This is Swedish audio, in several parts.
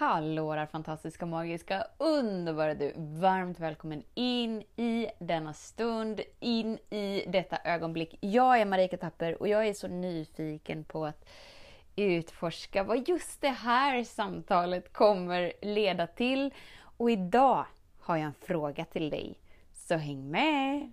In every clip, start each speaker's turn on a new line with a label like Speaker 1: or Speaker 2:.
Speaker 1: Hallå där fantastiska, magiska, underbara du! Varmt välkommen in i denna stund, in i detta ögonblick. Jag är Marika Tapper och jag är så nyfiken på att utforska vad just det här samtalet kommer leda till. Och idag har jag en fråga till dig, så häng med!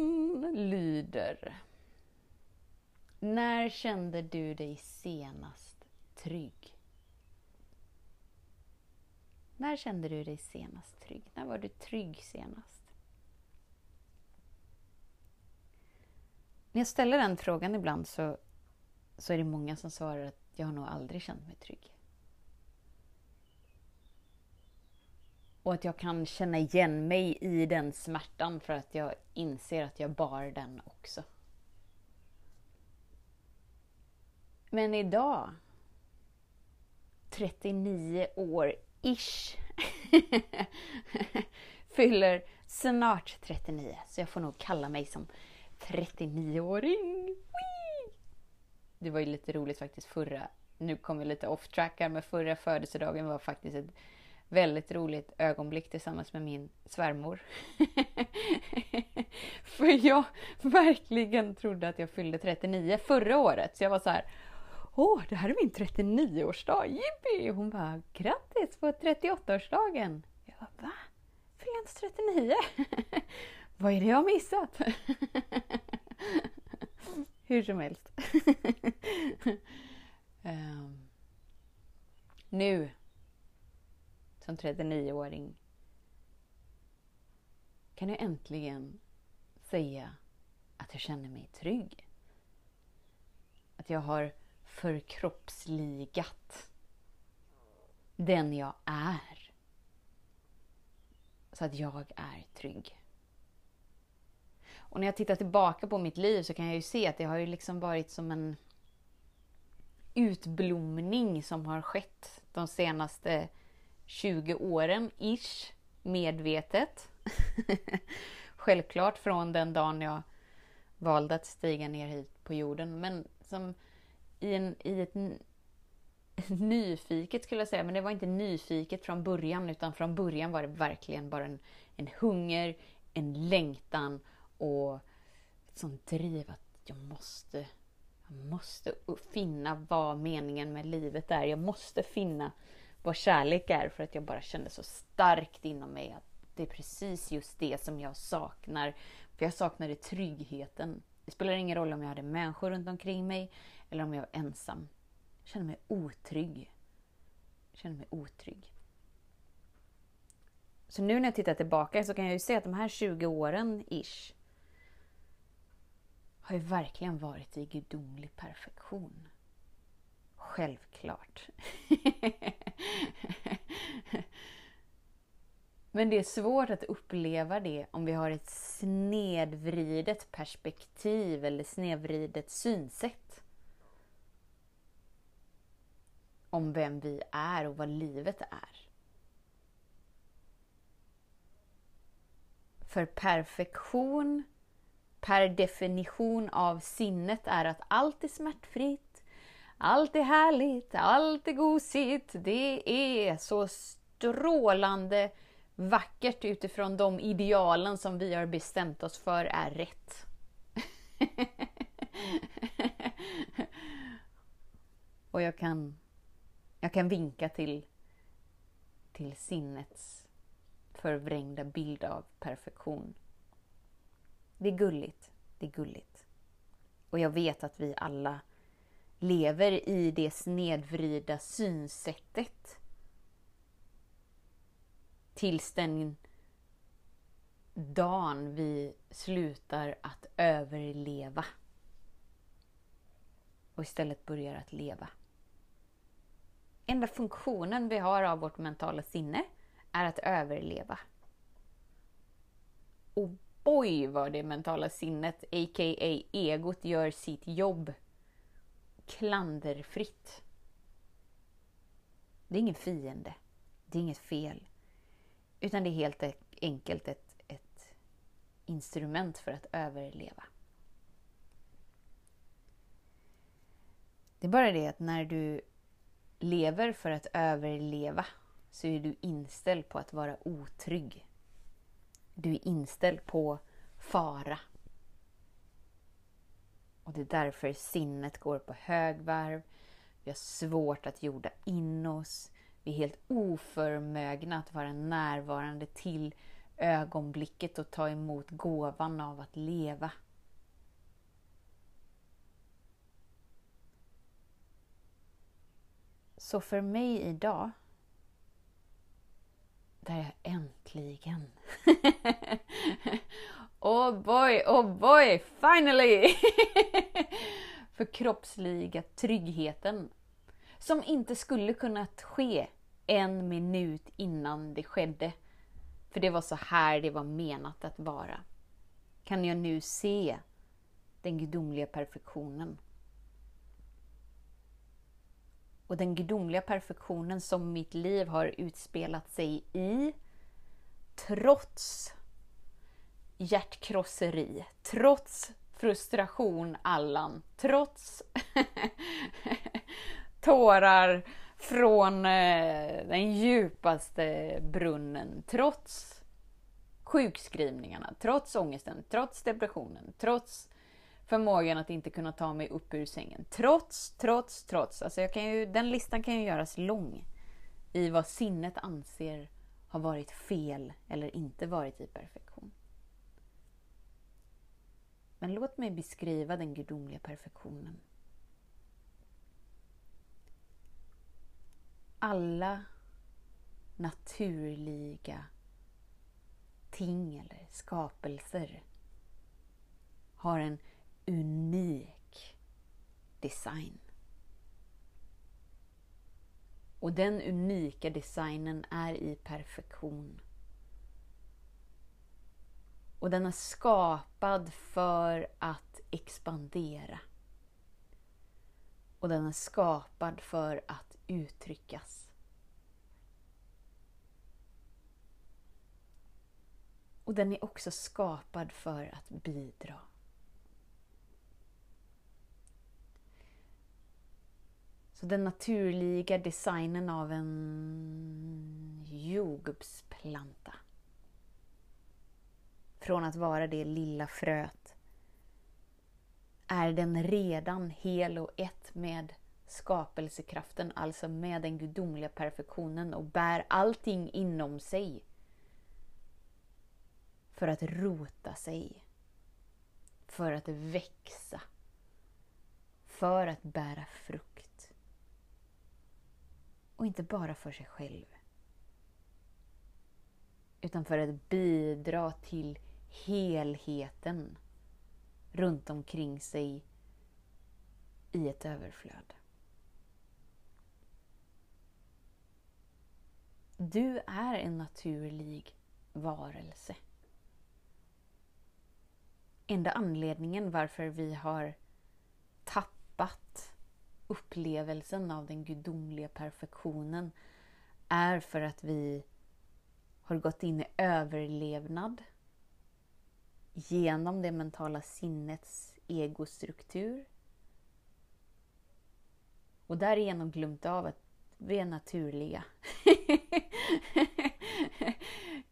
Speaker 1: Frågan lyder. När kände du dig senast trygg? När kände du dig senast trygg? När var du trygg senast? När jag ställer den frågan ibland så, så är det många som svarar att jag har nog aldrig känt mig trygg. Och att jag kan känna igen mig i den smärtan för att jag inser att jag bar den också. Men idag, 39 år ish, fyller snart 39. Så jag får nog kalla mig som 39-åring. Det var ju lite roligt faktiskt förra, nu kommer vi lite off track här, men förra födelsedagen var faktiskt ett väldigt roligt ögonblick tillsammans med min svärmor. För jag verkligen trodde att jag fyllde 39 förra året. Så jag var så här, åh, det här är min 39-årsdag, jippi! Hon bara, grattis på 38-årsdagen! Jag bara, va? Fyller jag inte 39? Vad är det jag har missat? Hur som helst. um, nu som 39-åring kan jag äntligen säga att jag känner mig trygg. Att jag har förkroppsligat den jag är. Så att jag är trygg. Och när jag tittar tillbaka på mitt liv så kan jag ju se att det har ju liksom varit som en utblomning som har skett de senaste 20 åren ish medvetet. Självklart från den dagen jag valde att stiga ner hit på jorden. Men som i, en, i ett nyfiket skulle jag säga, men det var inte nyfiket från början utan från början var det verkligen bara en, en hunger, en längtan och ett sånt driv att jag måste, jag måste finna vad meningen med livet är. Jag måste finna vad kärlek är för att jag bara kände så starkt inom mig att det är precis just det som jag saknar. För jag saknade tryggheten. Det spelar ingen roll om jag hade människor runt omkring mig eller om jag var ensam. Jag kände mig otrygg. Jag kände mig otrygg. Så nu när jag tittar tillbaka så kan jag ju se att de här 20 åren ish har ju verkligen varit i gudomlig perfektion. Självklart. Men det är svårt att uppleva det om vi har ett snedvridet perspektiv eller snedvridet synsätt. Om vem vi är och vad livet är. För perfektion per definition av sinnet är att allt är smärtfritt, allt är härligt, allt är gosigt. Det är så strålande vackert utifrån de idealen som vi har bestämt oss för är rätt. Och jag kan, jag kan vinka till, till sinnets förvrängda bild av perfektion. Det är gulligt. Det är gulligt. Och jag vet att vi alla lever i det snedvrida synsättet. Tills den dagen vi slutar att överleva och istället börjar att leva. enda funktionen vi har av vårt mentala sinne är att överleva. Och boy vad det mentala sinnet, a.k.a. egot, gör sitt jobb klanderfritt. Det är ingen fiende. Det är inget fel. Utan det är helt enkelt ett, ett instrument för att överleva. Det är bara det att när du lever för att överleva så är du inställd på att vara otrygg. Du är inställd på fara. Och det är därför sinnet går på högvarv. Vi har svårt att jorda in oss. Vi är helt oförmögna att vara närvarande till ögonblicket och ta emot gåvan av att leva. Så för mig idag, där jag äntligen Oh boy, oh boy, finally! Förkroppsliga tryggheten. Som inte skulle kunnat ske en minut innan det skedde. För det var så här det var menat att vara. Kan jag nu se den gudomliga perfektionen? Och den gudomliga perfektionen som mitt liv har utspelat sig i, trots hjärtkrosseri, trots frustration, Allan, trots tårar från eh, den djupaste brunnen, trots sjukskrivningarna, trots ångesten, trots depressionen, trots förmågan att inte kunna ta mig upp ur sängen. Trots, trots, trots. Alltså jag kan ju, den listan kan ju göras lång i vad sinnet anser har varit fel eller inte varit i perfektion. Men låt mig beskriva den gudomliga perfektionen. Alla naturliga ting eller skapelser har en unik design. Och den unika designen är i perfektion. Och den är skapad för att expandera. Och den är skapad för att uttryckas. Och den är också skapad för att bidra. Så den naturliga designen av en jordgubbsplanta från att vara det lilla fröet är den redan hel och ett med skapelsekraften, alltså med den gudomliga perfektionen och bär allting inom sig för att rota sig, för att växa, för att bära frukt. Och inte bara för sig själv, utan för att bidra till helheten runt omkring sig i ett överflöd. Du är en naturlig varelse. Enda anledningen varför vi har tappat upplevelsen av den gudomliga perfektionen är för att vi har gått in i överlevnad genom det mentala sinnets egostruktur. Och därigenom glömt av att vi är naturliga.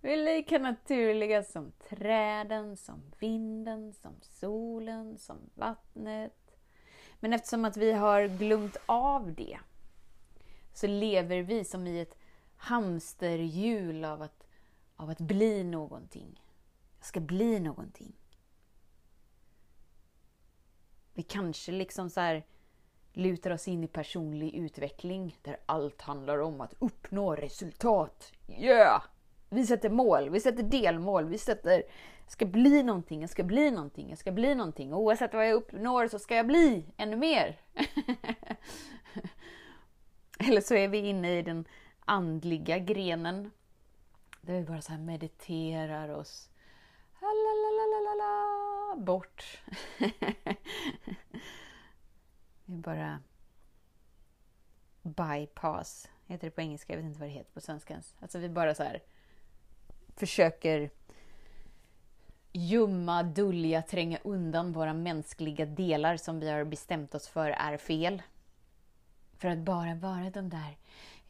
Speaker 1: vi är lika naturliga som träden, som vinden, som solen, som vattnet. Men eftersom att vi har glömt av det så lever vi som i ett hamsterhjul av att, av att bli någonting. Jag ska bli någonting. Vi kanske liksom så här lutar oss in i personlig utveckling där allt handlar om att uppnå resultat. Yeah! Vi sätter mål, vi sätter delmål, vi sätter jag ska bli någonting, jag ska bli någonting, jag ska bli någonting. Och oavsett vad jag uppnår så ska jag bli ännu mer. Eller så är vi inne i den andliga grenen. Där vi bara så här mediterar oss bort. vi bara bypass, heter det på engelska, jag vet inte vad det heter på svenska ens. Alltså vi bara så här försöker ljumma, dölja, tränga undan våra mänskliga delar som vi har bestämt oss för är fel. För att bara vara de där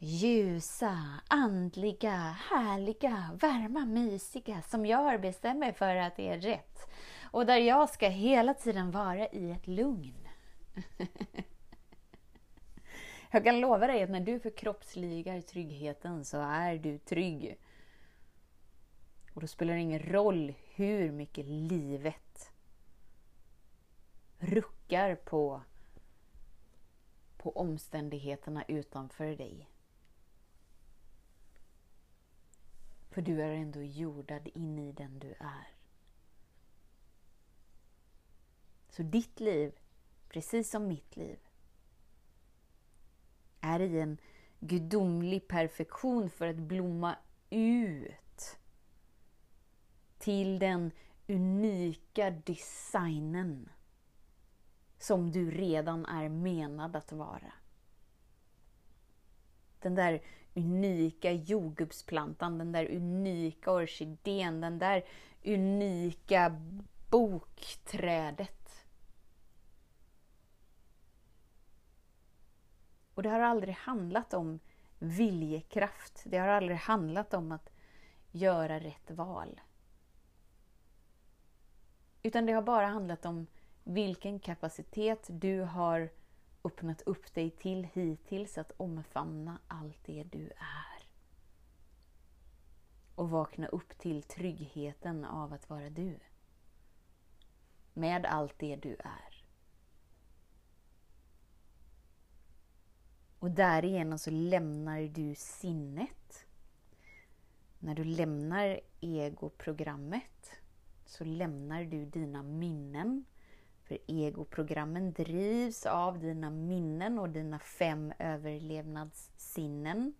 Speaker 1: ljusa, andliga, härliga, varma, mysiga som jag bestämmer för att det är rätt. Och där jag ska hela tiden vara i ett lugn. jag kan lova dig att när du förkroppsligar tryggheten så är du trygg. Och då spelar det ingen roll hur mycket livet ruckar på, på omständigheterna utanför dig. För du är ändå jordad in i den du är. Så ditt liv, precis som mitt liv, är i en gudomlig perfektion för att blomma ut till den unika designen som du redan är menad att vara. Den där unika jordgubbsplantan, den där unika orkidén, den där unika bokträdet. Och det har aldrig handlat om viljekraft. Det har aldrig handlat om att göra rätt val. Utan det har bara handlat om vilken kapacitet du har öppnat upp dig till hittills att omfamna allt det du är. Och vakna upp till tryggheten av att vara du. Med allt det du är. Och därigenom så lämnar du sinnet. När du lämnar egoprogrammet så lämnar du dina minnen för egoprogrammen drivs av dina minnen och dina fem överlevnadssinnen.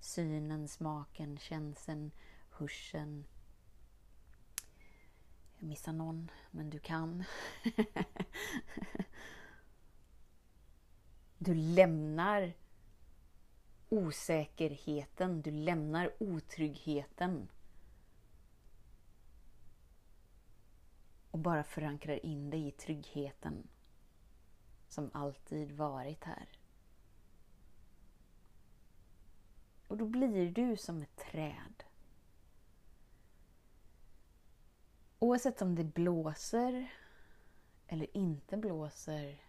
Speaker 1: Synen, smaken, känseln, hörseln. Jag missar någon, men du kan. du lämnar osäkerheten, du lämnar otryggheten. Och bara förankrar in dig i tryggheten som alltid varit här. Och då blir du som ett träd. Oavsett om det blåser eller inte blåser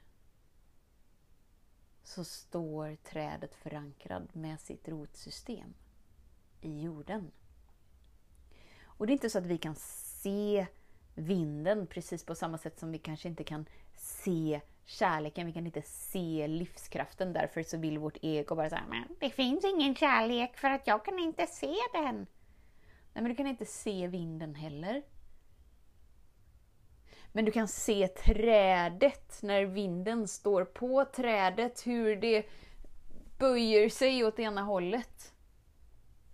Speaker 1: så står trädet förankrad med sitt rotsystem i jorden. Och det är inte så att vi kan se vinden precis på samma sätt som vi kanske inte kan se kärleken, vi kan inte se livskraften. Därför så vill vårt ego bara säga men det finns ingen kärlek för att jag kan inte se den. Nej, men du kan inte se vinden heller. Men du kan se trädet när vinden står på trädet, hur det böjer sig åt ena hållet.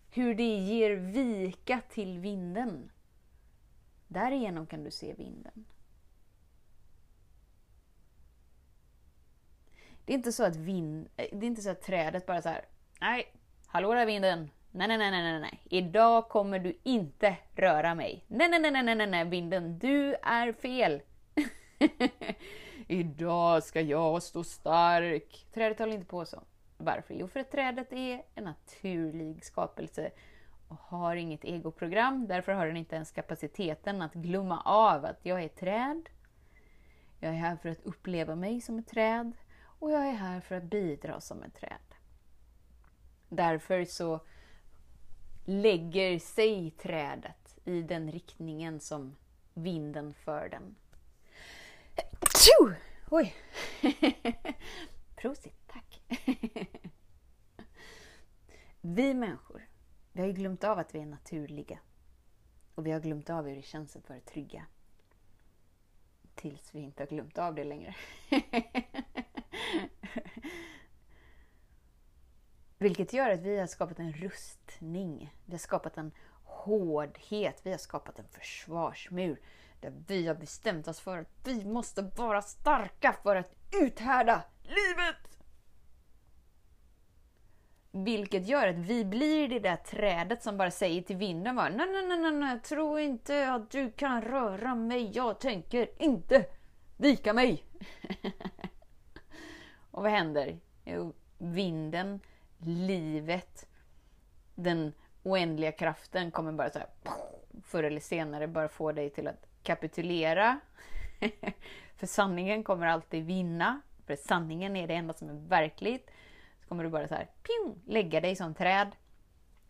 Speaker 1: Hur det ger vika till vinden. Därigenom kan du se vinden. Det är inte så att, vind, eh, det är inte så att trädet bara så här, nej, hallå där vinden, nej, nej, nej, nej, nej, idag kommer du inte röra mig. Nej, nej, nej, nej, nej, nej, vinden, du är fel. idag ska jag stå stark. Trädet håller inte på så. Varför? Jo, för att trädet är en naturlig skapelse och har inget egoprogram. Därför har den inte ens kapaciteten att glömma av att jag är ett träd. Jag är här för att uppleva mig som ett träd och jag är här för att bidra som ett träd. Därför så lägger sig trädet i den riktningen som vinden för den. Tju! Oj! Prosit, tack! Vi människor vi har ju glömt av att vi är naturliga. Och vi har glömt av hur det känns att vara trygga. Tills vi inte har glömt av det längre. Vilket gör att vi har skapat en rustning. Vi har skapat en hårdhet. Vi har skapat en försvarsmur. Där vi har bestämt oss för att vi måste vara starka för att uthärda livet. Vilket gör att vi blir det där trädet som bara säger till vinden bara, nej, nej, nej, nej, tro inte att du kan röra mig. Jag tänker inte vika mig. Och vad händer? Jo, vinden, livet, den oändliga kraften kommer bara så här, förr eller senare bara få dig till att kapitulera. för sanningen kommer alltid vinna. För sanningen är det enda som är verkligt. Så kommer du bara så här, ping, lägga dig som träd.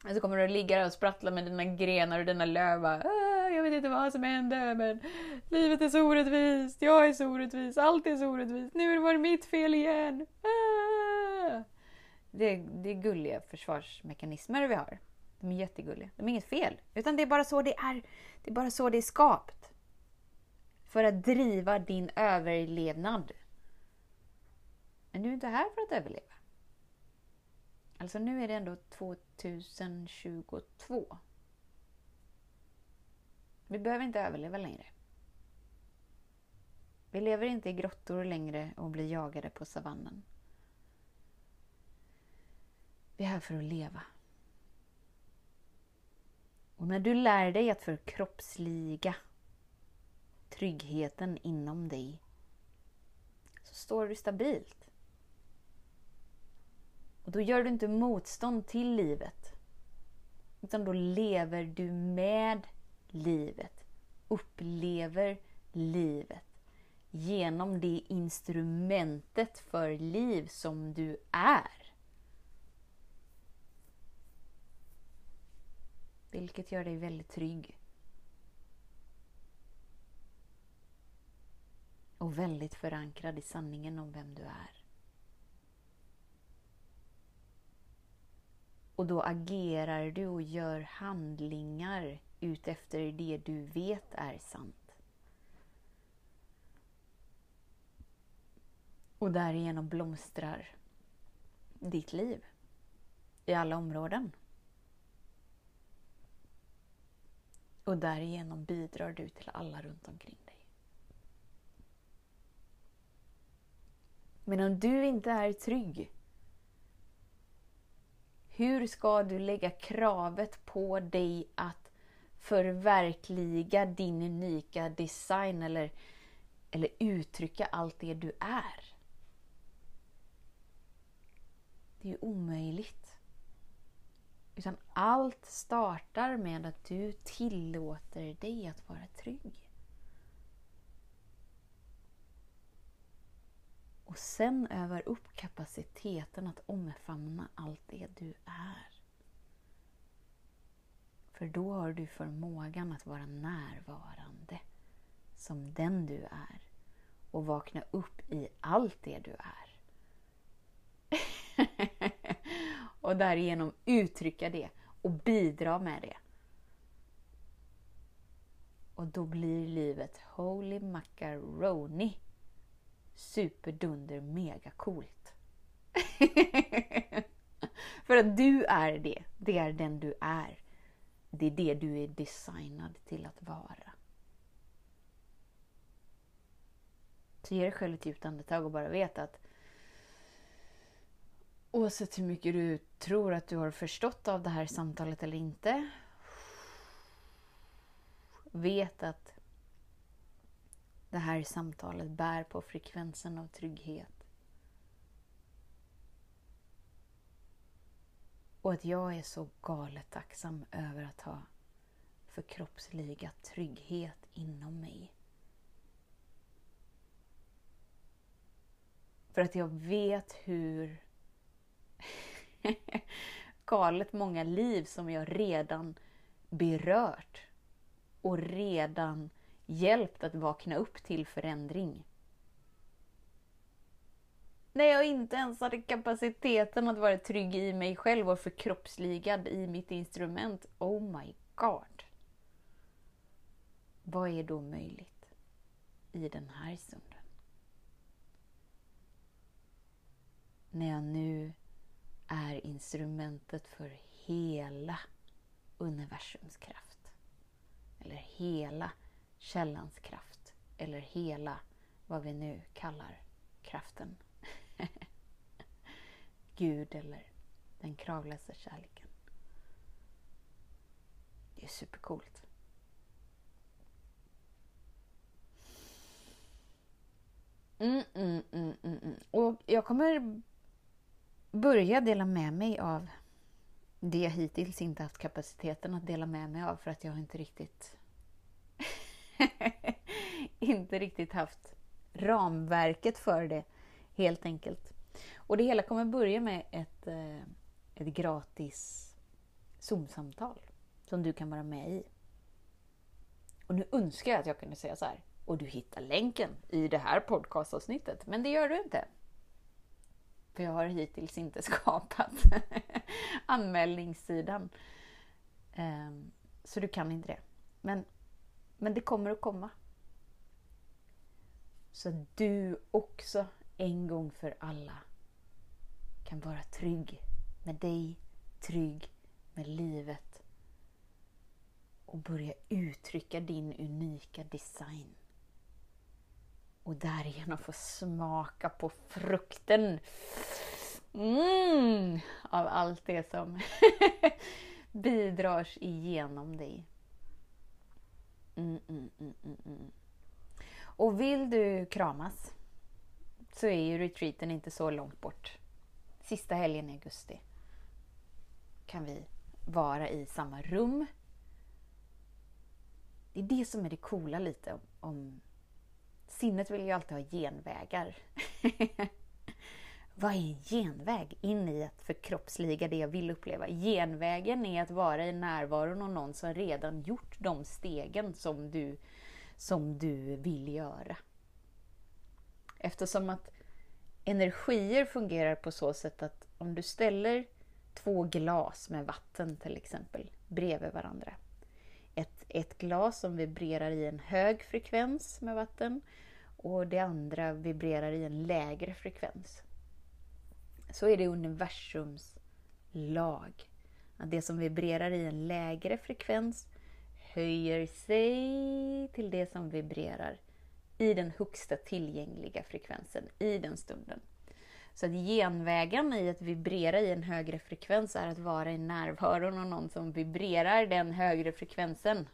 Speaker 1: Och så kommer du ligga där och sprattla med dina grenar och dina löv. Ah, jag vet inte vad som händer men livet är så orättvist. Jag är så orättvis. Allt är så orättvist. Nu var det mitt fel igen. Ah. Det, det är gulliga försvarsmekanismer vi har. De är jättegulliga. De är inget fel. Utan det är bara så det är. Det är bara så det är skapt. För att driva din överlevnad. Men du är inte här för att överleva. Alltså nu är det ändå 2022. Vi behöver inte överleva längre. Vi lever inte i grottor längre och blir jagade på savannen. Vi är här för att leva. Och när du lär dig att förkroppsliga tryggheten inom dig så står du stabilt. Och då gör du inte motstånd till livet. Utan då lever du med livet. Upplever livet. Genom det instrumentet för liv som du är. Vilket gör dig väldigt trygg. Och väldigt förankrad i sanningen om vem du är. Och då agerar du och gör handlingar utefter det du vet är sant. Och därigenom blomstrar ditt liv i alla områden. Och därigenom bidrar du till alla runt omkring dig. Men om du inte är trygg, hur ska du lägga kravet på dig att förverkliga din unika design eller, eller uttrycka allt det du är? Det är ju omöjligt. Utan allt startar med att du tillåter dig att vara trygg. Och sen övar upp kapaciteten att omfamna allt det du är. För då har du förmågan att vara närvarande som den du är och vakna upp i allt det du är. och därigenom uttrycka det och bidra med det. Och då blir livet Holy Macaroni superdunder mega coolt. För att du är det. Det är den du är. Det är det du är designad till att vara. Så ge dig själv ett djupt andetag och bara vet att oavsett hur mycket du tror att du har förstått av det här samtalet eller inte. Vet att det här samtalet bär på frekvensen av trygghet. Och att jag är så galet tacksam över att ha förkroppsligat trygghet inom mig. För att jag vet hur galet många liv som jag redan berört och redan hjälpt att vakna upp till förändring. När jag inte ens hade kapaciteten att vara trygg i mig själv och förkroppsligad i mitt instrument. Oh my god! Vad är då möjligt i den här stunden? När jag nu är instrumentet för hela universums kraft. Eller hela källans kraft. Eller hela vad vi nu kallar kraften. Gud eller den kravlösa kärleken. Det är supercoolt. Mm, mm, mm, mm, mm. Och jag kommer börja dela med mig av det jag hittills inte haft kapaciteten att dela med mig av för att jag inte riktigt inte riktigt haft ramverket för det helt enkelt. Och det hela kommer börja med ett, eh, ett gratis Zoom-samtal som du kan vara med i. Och nu önskar jag att jag kunde säga så här. Och du hittar länken i det här podcastavsnittet. Men det gör du inte. För jag har hittills inte skapat anmälningssidan. Ehm, så du kan inte det. Men, men det kommer att komma. Så att du också en gång för alla kan vara trygg med dig, trygg med livet och börja uttrycka din unika design. Och därigenom få smaka på frukten mm, av allt det som bidrar igenom dig. Mm mm, mm, mm, mm. Och vill du kramas så är ju retreaten inte så långt bort. Sista helgen i augusti kan vi vara i samma rum. Det är det som är det coola lite om sinnet vill ju alltid ha genvägar. Vad är en genväg in i att förkroppsliga det jag vill uppleva? Genvägen är att vara i närvaron av någon som redan gjort de stegen som du, som du vill göra. Eftersom att energier fungerar på så sätt att om du ställer två glas med vatten till exempel bredvid varandra. Ett, ett glas som vibrerar i en hög frekvens med vatten och det andra vibrerar i en lägre frekvens. Så är det universums lag. Att det som vibrerar i en lägre frekvens höjer sig till det som vibrerar i den högsta tillgängliga frekvensen i den stunden. Så att genvägen i att vibrera i en högre frekvens är att vara i närvaron av någon som vibrerar den högre frekvensen.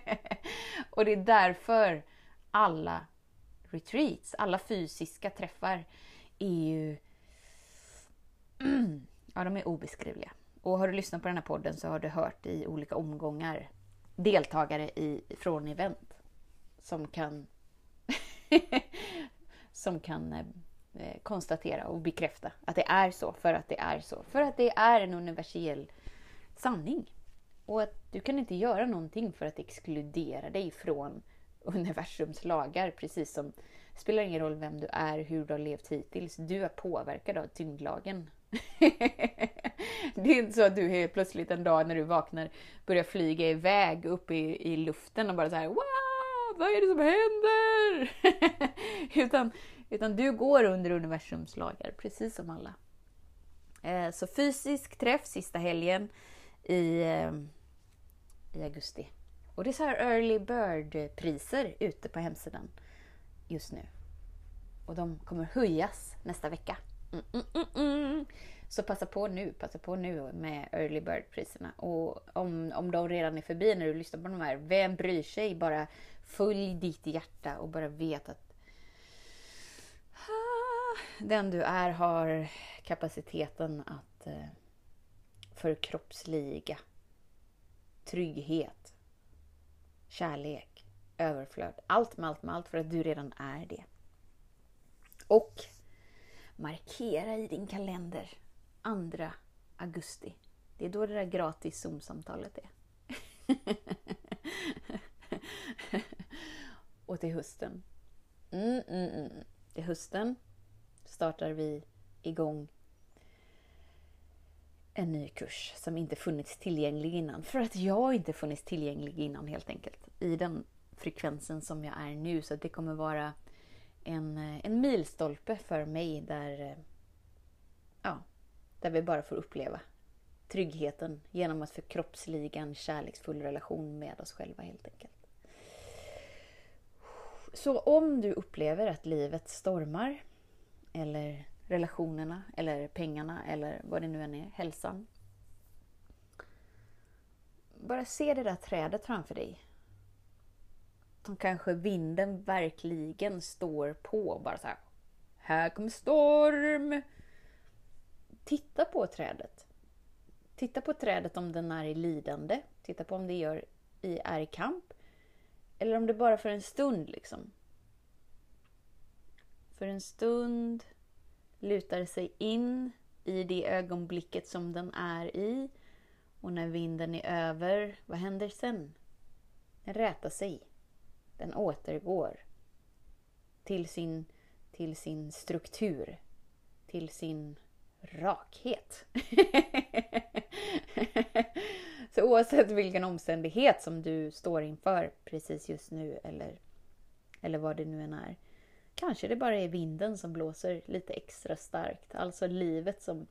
Speaker 1: och det är därför alla retreats, alla fysiska träffar är ju ja, de är obeskrivliga. Och har du lyssnat på den här podden så har du hört i olika omgångar deltagare i, från event som kan som kan eh, konstatera och bekräfta att det är så, för att det är så. För att det är en universell sanning. Och att du kan inte göra någonting för att exkludera dig från universums lagar. Precis som, det spelar ingen roll vem du är, hur du har levt hittills. Du är påverkad av tyngdlagen. det är inte så att du helt plötsligt en dag när du vaknar börjar flyga iväg upp i, i luften och bara så här Wow, vad är det som händer? utan, utan du går under universums lagar, precis som alla. Eh, så fysisk träff sista helgen i, eh, i augusti. Och det är så här early bird-priser ute på hemsidan just nu. Och de kommer höjas nästa vecka. Mm, mm, mm, mm, så passa på nu, passa på nu med early bird-priserna. Och om, om de redan är förbi när du lyssnar på de här, vem bryr sig? Bara följ ditt hjärta och bara vet att den du är har kapaciteten att eh, förkroppsliga trygghet, kärlek, överflöd. Allt med allt med allt för att du redan är det. Och markera i din kalender 2 augusti. Det är då det där gratis Zoom-samtalet är. och till hösten. Mm, mm, mm, mm. Till hösten startar vi igång en ny kurs som inte funnits tillgänglig innan. För att jag inte funnits tillgänglig innan helt enkelt. I den frekvensen som jag är nu. Så det kommer vara en, eh, en milstolpe för mig där, eh, ja, där Där vi bara får uppleva tryggheten genom att förkroppsliga en kärleksfull relation med oss själva helt enkelt. Så om du upplever att livet stormar, eller relationerna, eller pengarna, eller vad det nu än är, hälsan. Bara se det där trädet framför dig. Som kanske vinden verkligen står på. Bara så här. Här kommer storm! Titta på trädet. Titta på trädet om den är i lidande. Titta på om det gör, är i kamp. Eller om det bara för en stund liksom. För en stund lutar sig in i det ögonblicket som den är i. Och när vinden är över, vad händer sen? Den rätar sig. Den återgår till sin, till sin struktur, till sin rakhet. Så oavsett vilken omständighet som du står inför precis just nu eller, eller vad det nu än är. Kanske det bara är vinden som blåser lite extra starkt. Alltså livet som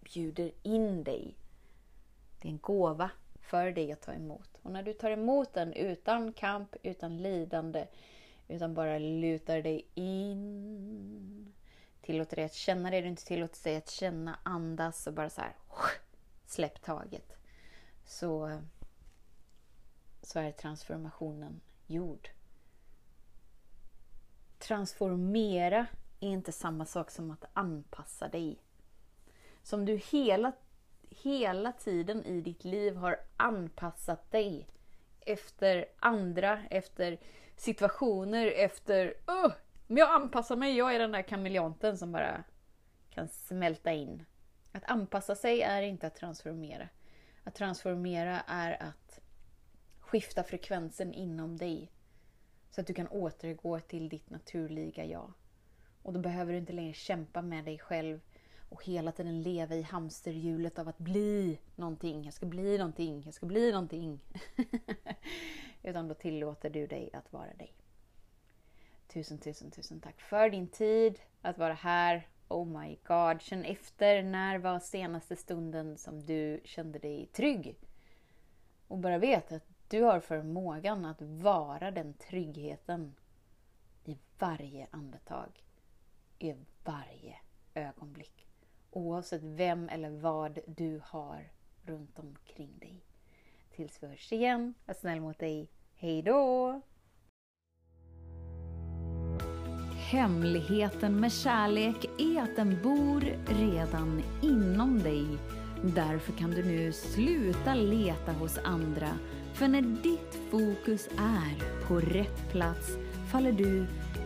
Speaker 1: bjuder in dig. Det är en gåva för dig att ta emot. Och när du tar emot den utan kamp, utan lidande, utan bara lutar dig in. Tillåter dig att känna det du inte tillåter dig att känna, andas och bara så här släpp taget så, så är transformationen gjord. Transformera är inte samma sak som att anpassa dig. Som du hela, hela tiden i ditt liv har anpassat dig efter andra, efter situationer, efter oh, men jag anpassar mig, jag är den där kameleonten som bara kan smälta in. Att anpassa sig är inte att transformera. Att transformera är att skifta frekvensen inom dig. Så att du kan återgå till ditt naturliga jag. Och då behöver du inte längre kämpa med dig själv och hela tiden leva i hamsterhjulet av att bli någonting. Jag ska bli någonting, jag ska bli någonting. Utan då tillåter du dig att vara dig. Tusen, tusen, tusen tack för din tid att vara här Oh my god, känn efter. När var senaste stunden som du kände dig trygg? Och bara vet att du har förmågan att vara den tryggheten i varje andetag. I varje ögonblick. Oavsett vem eller vad du har runt omkring dig. Tills vi hörs igen, var snäll mot dig. Hej då!
Speaker 2: Hemligheten med kärlek är att den bor redan inom dig. Därför kan du nu sluta leta hos andra. För när ditt fokus är på rätt plats faller du